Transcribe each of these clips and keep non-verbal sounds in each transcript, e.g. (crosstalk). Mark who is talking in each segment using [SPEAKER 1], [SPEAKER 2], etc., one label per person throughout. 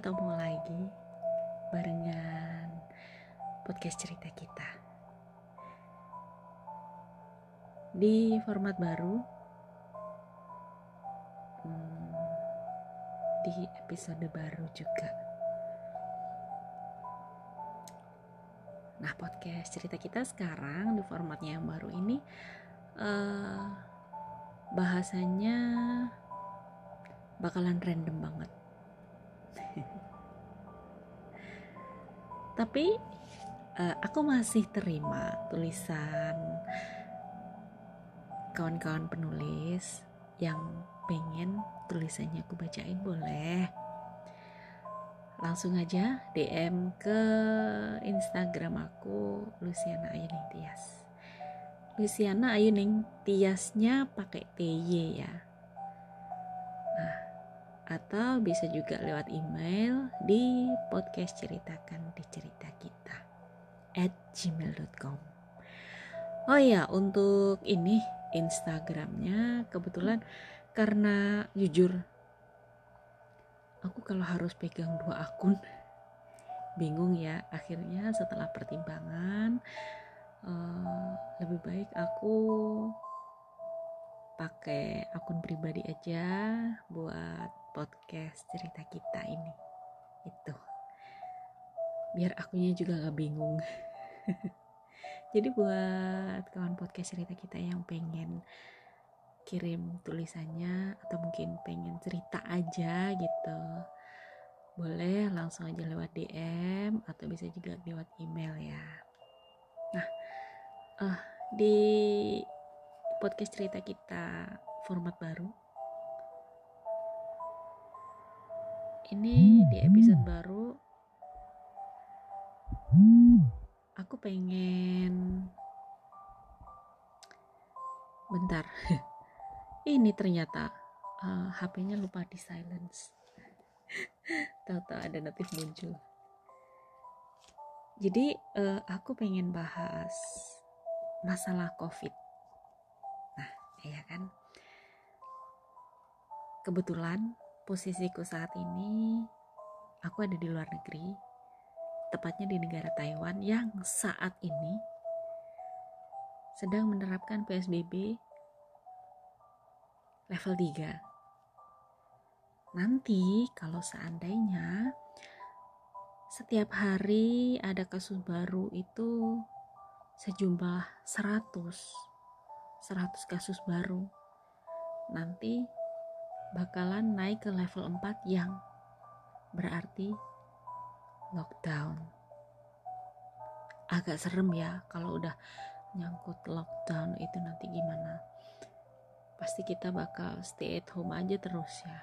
[SPEAKER 1] ketemu lagi barengan podcast cerita kita. Di format baru hmm, di episode baru juga. Nah, podcast cerita kita sekarang di formatnya yang baru ini uh, bahasanya bakalan random banget. Tapi uh, aku masih terima tulisan kawan-kawan penulis yang pengen tulisannya aku bacain boleh. Langsung aja DM ke Instagram aku Luciana Ayuning Tias Luciana Ayuning Tiasnya pakai TY ya atau bisa juga lewat email di podcast ceritakan di cerita kita at gmail.com oh ya untuk ini Instagramnya kebetulan karena jujur aku kalau harus pegang dua akun bingung ya. Akhirnya setelah pertimbangan uh, lebih baik aku pakai akun pribadi aja buat podcast cerita kita ini. Itu. Biar akunya juga nggak bingung. (laughs) Jadi buat kawan podcast cerita kita yang pengen kirim tulisannya atau mungkin pengen cerita aja gitu boleh langsung aja lewat DM atau bisa juga lewat email ya. Nah uh, di podcast cerita kita format baru ini di episode baru. Aku pengen bentar. (laughs) Ini ternyata uh, eh, HP-nya lupa di silence. (laughs) Tahu-tahu ada notif muncul. Jadi uh, aku pengen bahas masalah covid. Nah ya kan? Kebetulan posisiku saat ini aku ada di luar negeri tepatnya di negara Taiwan yang saat ini sedang menerapkan PSBB level 3. Nanti kalau seandainya setiap hari ada kasus baru itu sejumlah 100 100 kasus baru. Nanti bakalan naik ke level 4 yang berarti lockdown. Agak serem ya kalau udah nyangkut lockdown itu nanti gimana. Pasti kita bakal stay at home aja terus ya.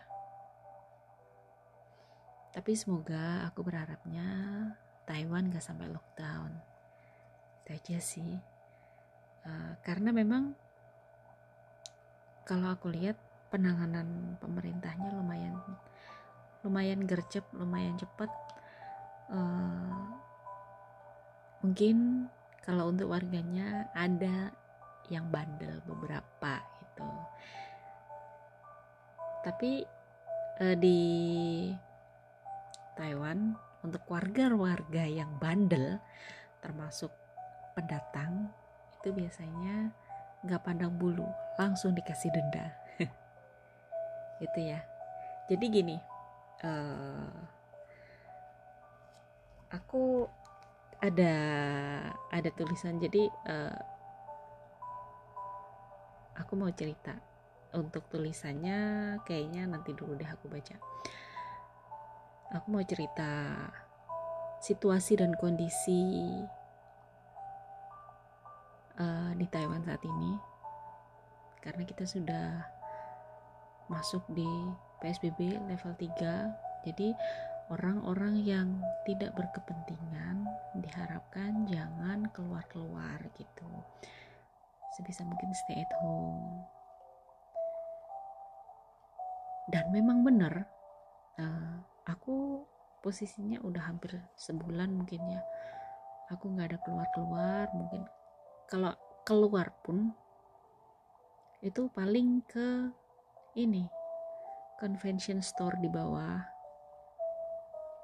[SPEAKER 1] Tapi semoga aku berharapnya Taiwan gak sampai lockdown. Itu aja sih. Uh, karena memang kalau aku lihat penanganan pemerintahnya lumayan lumayan gercep lumayan cepat uh, mungkin kalau untuk warganya ada yang bandel beberapa gitu. Tapi uh, di Taiwan untuk warga-warga yang bandel termasuk pendatang itu biasanya nggak pandang bulu langsung dikasih denda gitu ya. Jadi gini uh, aku ada ada tulisan. Jadi uh, aku mau cerita untuk tulisannya kayaknya nanti dulu deh aku baca. Aku mau cerita situasi dan kondisi uh, di Taiwan saat ini. Karena kita sudah masuk di PSBB level 3 jadi orang-orang yang tidak berkepentingan diharapkan jangan keluar-keluar gitu. Sebisa mungkin stay at home. Dan memang benar uh, aku posisinya udah hampir sebulan mungkin ya. Aku nggak ada keluar keluar mungkin kalau keluar pun itu paling ke ini convention store di bawah.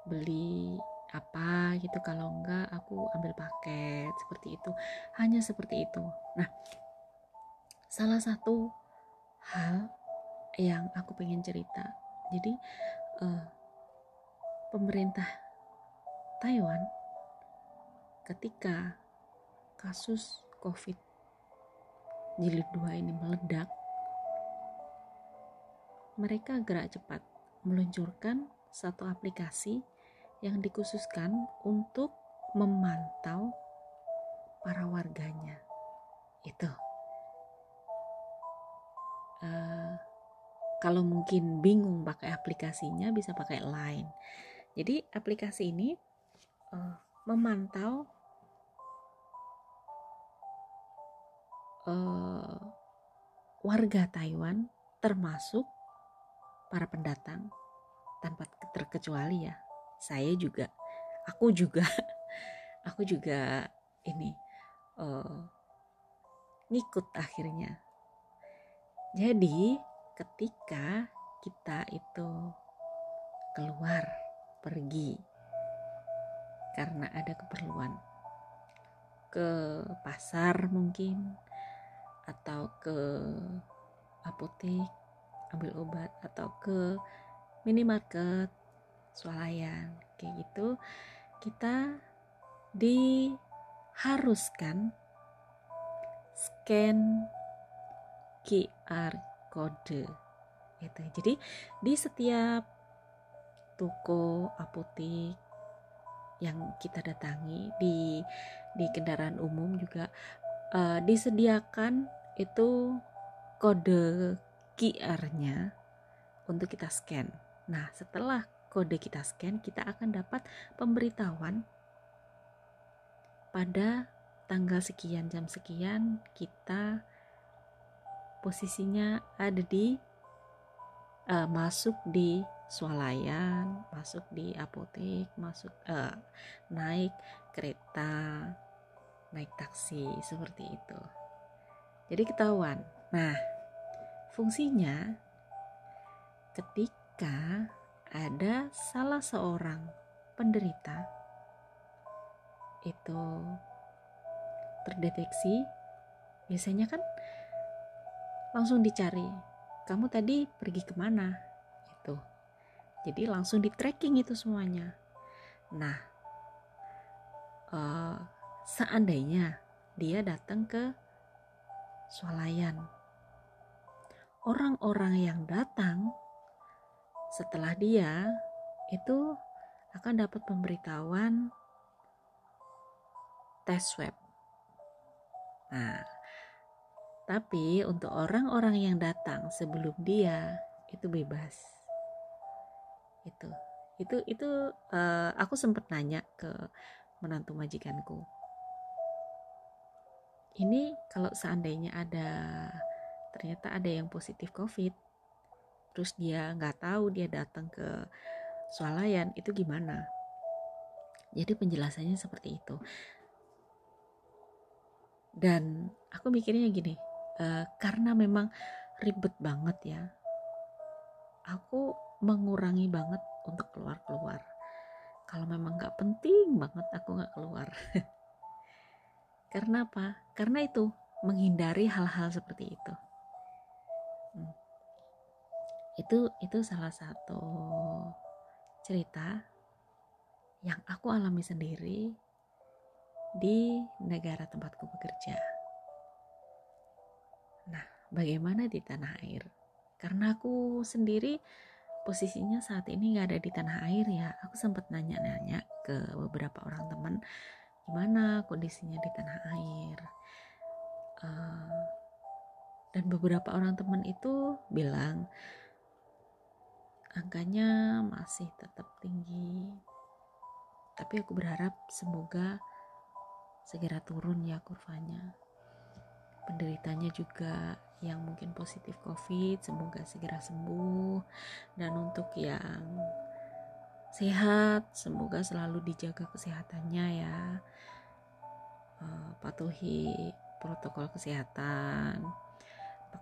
[SPEAKER 1] Beli apa gitu kalau enggak aku ambil paket seperti itu. Hanya seperti itu. Nah salah satu hal yang aku pengen cerita. Jadi uh, pemerintah Taiwan ketika kasus COVID jilid 2 ini meledak mereka gerak cepat meluncurkan satu aplikasi yang dikhususkan untuk memantau para warganya. Itu. Uh, kalau mungkin bingung pakai aplikasinya bisa pakai Line. Jadi aplikasi ini uh, memantau uh, warga Taiwan termasuk para pendatang tanpa terkecuali ya. Saya juga aku juga (laughs) aku juga ini uh, ngikut akhirnya. Jadi ketika kita itu keluar pergi karena ada keperluan ke pasar mungkin atau ke apotek ambil obat atau ke minimarket swalayan kayak gitu kita diharuskan scan QR code itu jadi di setiap toko apotek yang kita datangi di di kendaraan umum juga uh, disediakan itu kode QR-nya untuk kita scan. Nah, setelah kode kita scan, kita akan dapat pemberitahuan pada tanggal sekian jam sekian kita posisinya ada di uh, masuk di swalayan, masuk di apotek, masuk uh, naik kereta, naik taksi seperti itu. Jadi ketahuan. Nah, fungsinya. Ketika ada salah seorang penderita itu terdeteksi biasanya kan langsung dicari kamu tadi pergi ke mana? Itu. Jadi langsung di tracking itu semuanya. Nah uh, seandainya dia datang ke swalayan orang-orang yang datang setelah dia itu akan dapat pemberitahuan tes swab. Nah, tapi untuk orang-orang yang datang sebelum dia itu bebas. Itu, itu, itu uh, aku sempat nanya ke menantu majikanku. Ini kalau seandainya ada ternyata ada yang positif COVID, terus dia nggak tahu dia datang ke swalayan itu gimana? Jadi penjelasannya seperti itu. Dan aku mikirnya gini uh, karena memang ribet banget ya aku mengurangi banget untuk keluar-keluar. Kalau memang nggak penting banget aku nggak keluar. (laughs) Karena apa? Karena itu menghindari hal-hal seperti itu itu itu salah satu cerita yang aku alami sendiri di negara tempatku bekerja. Nah, bagaimana di tanah air? Karena aku sendiri posisinya saat ini nggak ada di tanah air ya. Aku sempat nanya-nanya ke beberapa orang teman gimana kondisinya di tanah air. Uh, dan beberapa orang teman itu bilang angkanya masih tetap tinggi. Tapi aku berharap semoga segera turun ya kurvanya. Penderitanya juga yang mungkin positif covid semoga segera sembuh. Dan untuk yang sehat semoga selalu dijaga kesehatannya ya. Uh, patuhi protokol kesehatan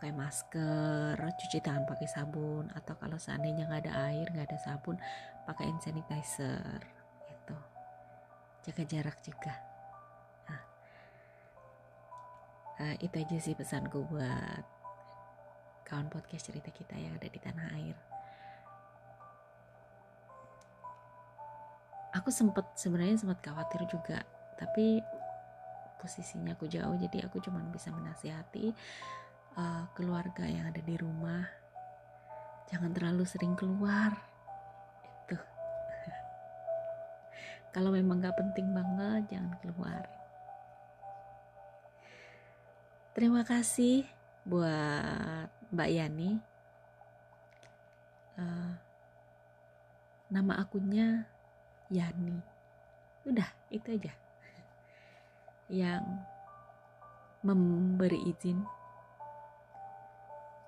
[SPEAKER 1] pakai masker cuci tangan pakai sabun atau kalau seandainya nggak ada air nggak ada sabun pakai hand sanitizer itu jaga jarak juga. Nah, uh, itu aja sih pesanku buat kawan podcast cerita kita yang ada di tanah air. Aku sempet sebenarnya sempat khawatir juga tapi posisinya aku jauh jadi aku cuma bisa menasihati uh, keluarga yang ada di rumah. Jangan terlalu sering keluar. Itu. (laughs) Kalau memang gak penting banget jangan keluar. Terima kasih buat Mbak Yani. Uh, nama akunnya Yani. Udah itu aja. (laughs) Yang memberi izin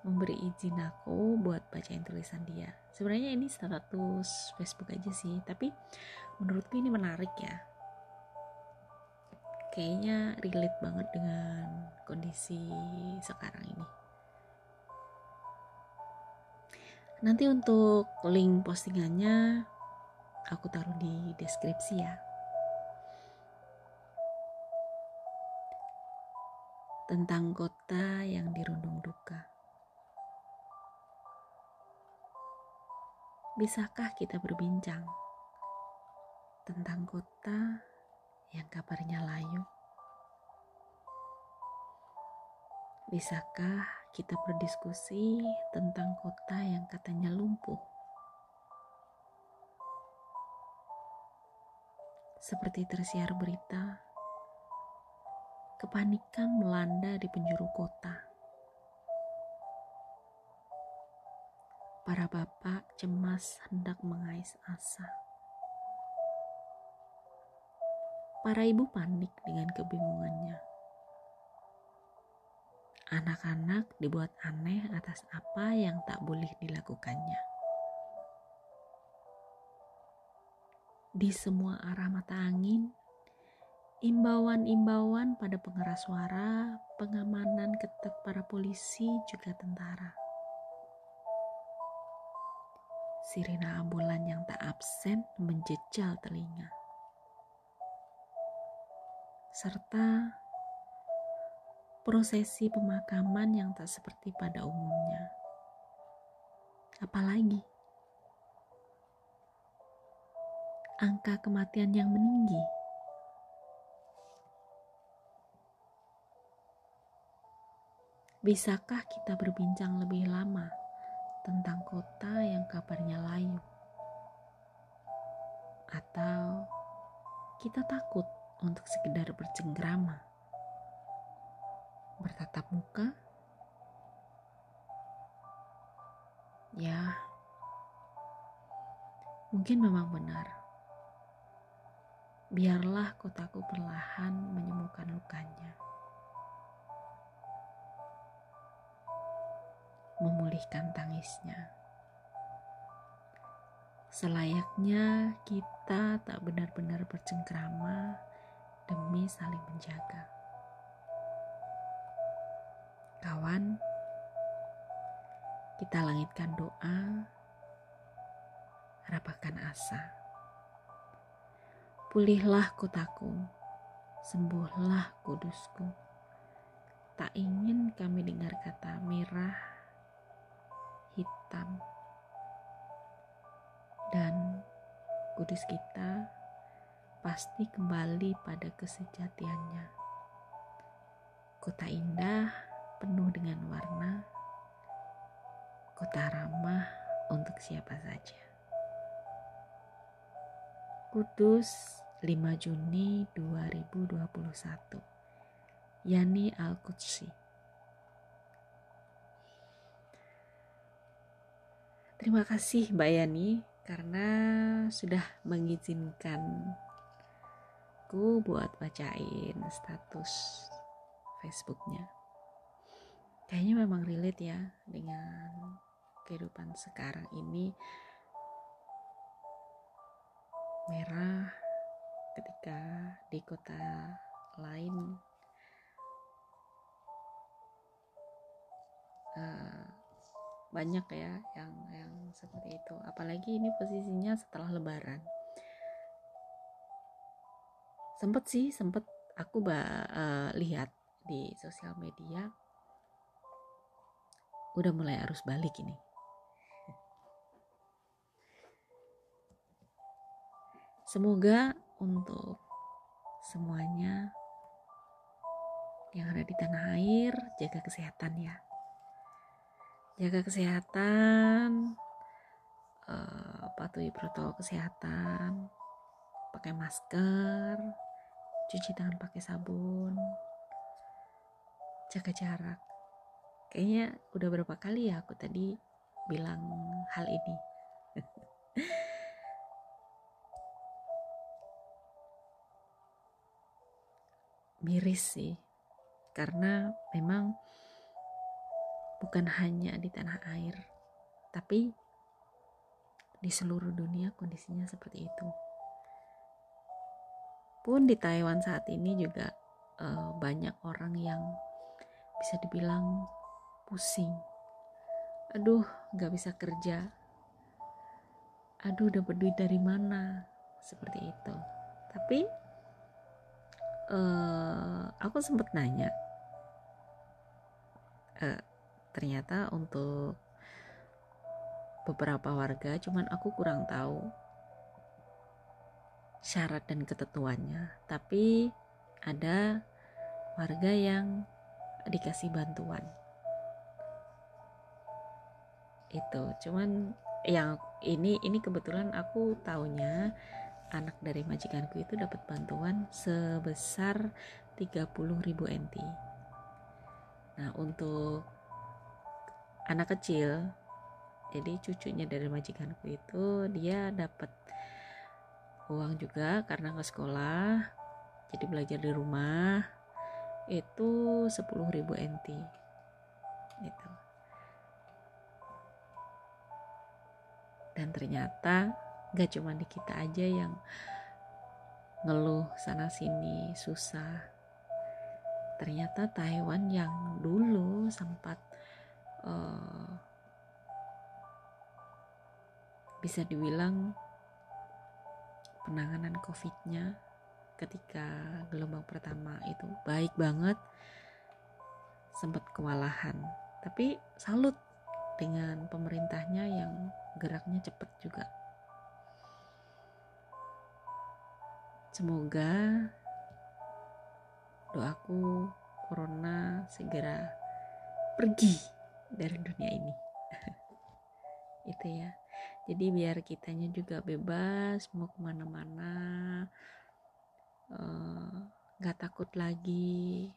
[SPEAKER 1] memberi izin aku buat bacain tulisan dia. Sebenarnya ini status Facebook aja sih tapi menurutku ini menarik ya. Kayaknya relate banget dengan kondisi sekarang ini. Nanti untuk link postingannya aku taruh di deskripsi ya. Tentang kota yang dirundung duka. Bisakah kita berbincang tentang kota yang kabarnya layu? Bisakah kita berdiskusi tentang kota yang katanya lumpuh? Seperti tersiar berita kepanikan melanda di penjuru kota. Para bapak cemas hendak mengais asa. Para ibu panik dengan kebingungannya. Anak-anak dibuat aneh atas apa yang tak boleh dilakukannya. Di semua arah mata angin, Imbauan-imbauan pada pengeras suara, pengamanan ketat para polisi juga tentara. Sirina ambulan yang tak absen menjejal telinga. Serta prosesi pemakaman yang tak seperti pada umumnya. Apalagi angka kematian yang meninggi Bisakah kita berbincang lebih lama tentang kota yang kabarnya layu? Atau kita takut untuk sekedar bercengkrama? Bertatap muka? Ya, mungkin memang benar. Biarlah kotaku perlahan menyembuhkan lukanya. Memulihkan tangisnya. Selayaknya kita tak benar-benar bercengkrama demi saling menjaga. Kawan, kita langitkan doa, rapatkan asa. Pulihlah kotaku, sembuhlah kudusku. Tak ingin kami dengar kata merah hitam dan kudus kita pasti kembali pada kesejatiannya. Kota indah penuh dengan warna, kota ramah untuk siapa saja. Kudus 5 Juni 2021 Yani Al-Qudsi Terima kasih Mbak Yani karena sudah mengizinkan ku buat bacain status Facebooknya. Kayaknya memang relate ya dengan kehidupan sekarang ini merah ketika di kota lain uh, banyak ya yang yang seperti itu. Apalagi ini posisinya setelah lebaran. Sempet sih sempet aku uh, lihat di sosial media udah mulai arus balik ini. Semoga untuk semuanya yang ada di tanah air jaga kesehatan ya jaga kesehatan uh, patuhi protokol kesehatan pakai masker cuci tangan pakai sabun jaga jarak. Kayaknya udah berapa kali ya aku tadi bilang hal ini. (laughs) Miris sih karena memang bukan hanya di tanah air, tapi di seluruh dunia kondisinya seperti itu. Pun di Taiwan saat ini juga uh, banyak orang yang bisa dibilang pusing. Aduh, gak bisa kerja. Aduh, dapat duit dari mana? Seperti itu. Tapi uh, aku sempat nanya uh, ternyata untuk beberapa warga cuman aku kurang tahu syarat dan ketentuannya. Tapi ada warga yang dikasih bantuan. Itu cuman yang ini ini kebetulan aku taunya anak dari majikanku itu dapat bantuan sebesar 30.000 NT Nah, untuk anak kecil, jadi cucunya dari majikanku itu dia dapat uang juga karena ke sekolah, jadi belajar di rumah itu 10.000 NT. Gitu. Dan ternyata gak cuma di kita aja yang ngeluh sana sini susah ternyata Taiwan yang dulu sempat uh, bisa dibilang penanganan COVID-nya ketika gelombang pertama itu baik banget sempat kewalahan. Tapi salut dengan pemerintahnya yang geraknya cepat juga. Semoga doaku corona segera pergi dari dunia ini. (laughs) Itu ya. Jadi biar kitanya juga bebas mau ke mana-mana eh, nggak uh, takut lagi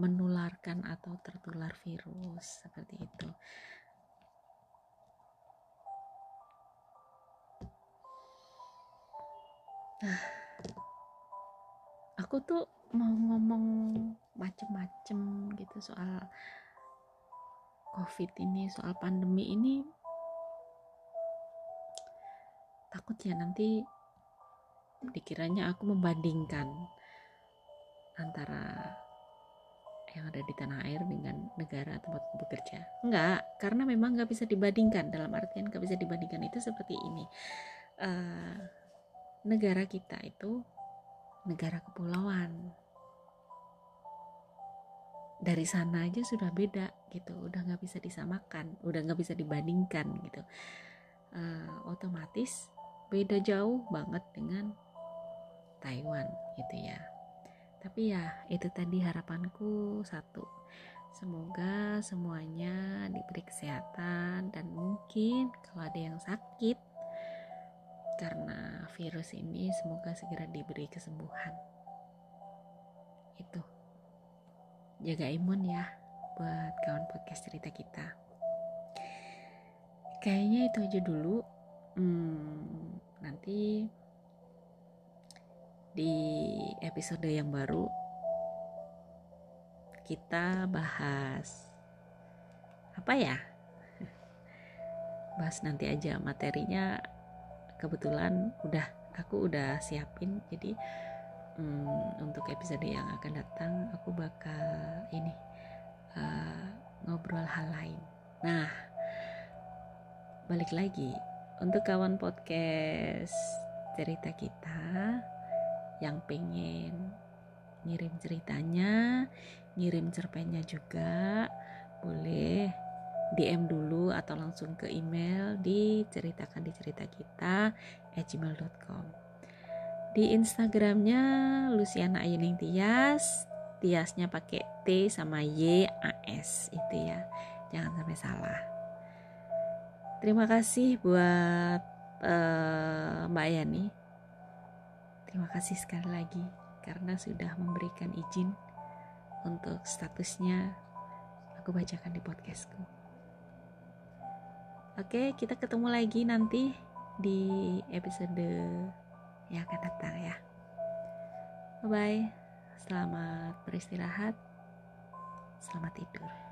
[SPEAKER 1] menularkan atau tertular virus seperti itu. Nah aku tuh mau ngomong macem-macem gitu soal covid ini soal pandemi ini takut ya nanti dikiranya aku membandingkan antara yang ada di tanah air dengan negara tempat bekerja. Enggak karena memang nggak bisa dibandingkan dalam artian nggak bisa dibandingkan itu seperti ini. Uh, negara kita itu negara kepulauan dari sana aja sudah beda gitu udah nggak bisa disamakan udah nggak bisa dibandingkan gitu. Uh, otomatis beda jauh banget dengan Taiwan gitu ya. Tapi ya itu tadi harapanku satu semoga semuanya diberi kesehatan dan mungkin kalau ada yang sakit karena virus ini semoga segera diberi kesembuhan. Itu jaga imun ya buat kawan podcast cerita kita. Kayaknya itu aja dulu. Hmm, nanti di episode yang baru kita bahas apa ya? Bahas nanti aja materinya. Kebetulan udah aku udah siapin jadi um, untuk episode yang akan datang aku bakal ini uh, ngobrol hal lain. Nah, balik lagi untuk kawan podcast cerita kita yang pengen ngirim ceritanya, ngirim cerpennya juga, boleh DM dulu atau langsung ke email di ceritakan di cerita kita gmail.com di Instagramnya Luciana Ayuning Tias Tiasnya pakai T sama Y A S itu ya. Jangan sampai salah. Terima kasih buat uh, Mbak Yani terima kasih sekali lagi karena sudah memberikan izin untuk statusnya aku bacakan di podcastku. Oke, kita ketemu lagi nanti di episode yang akan datang ya. Bye bye. Selamat beristirahat. Selamat tidur.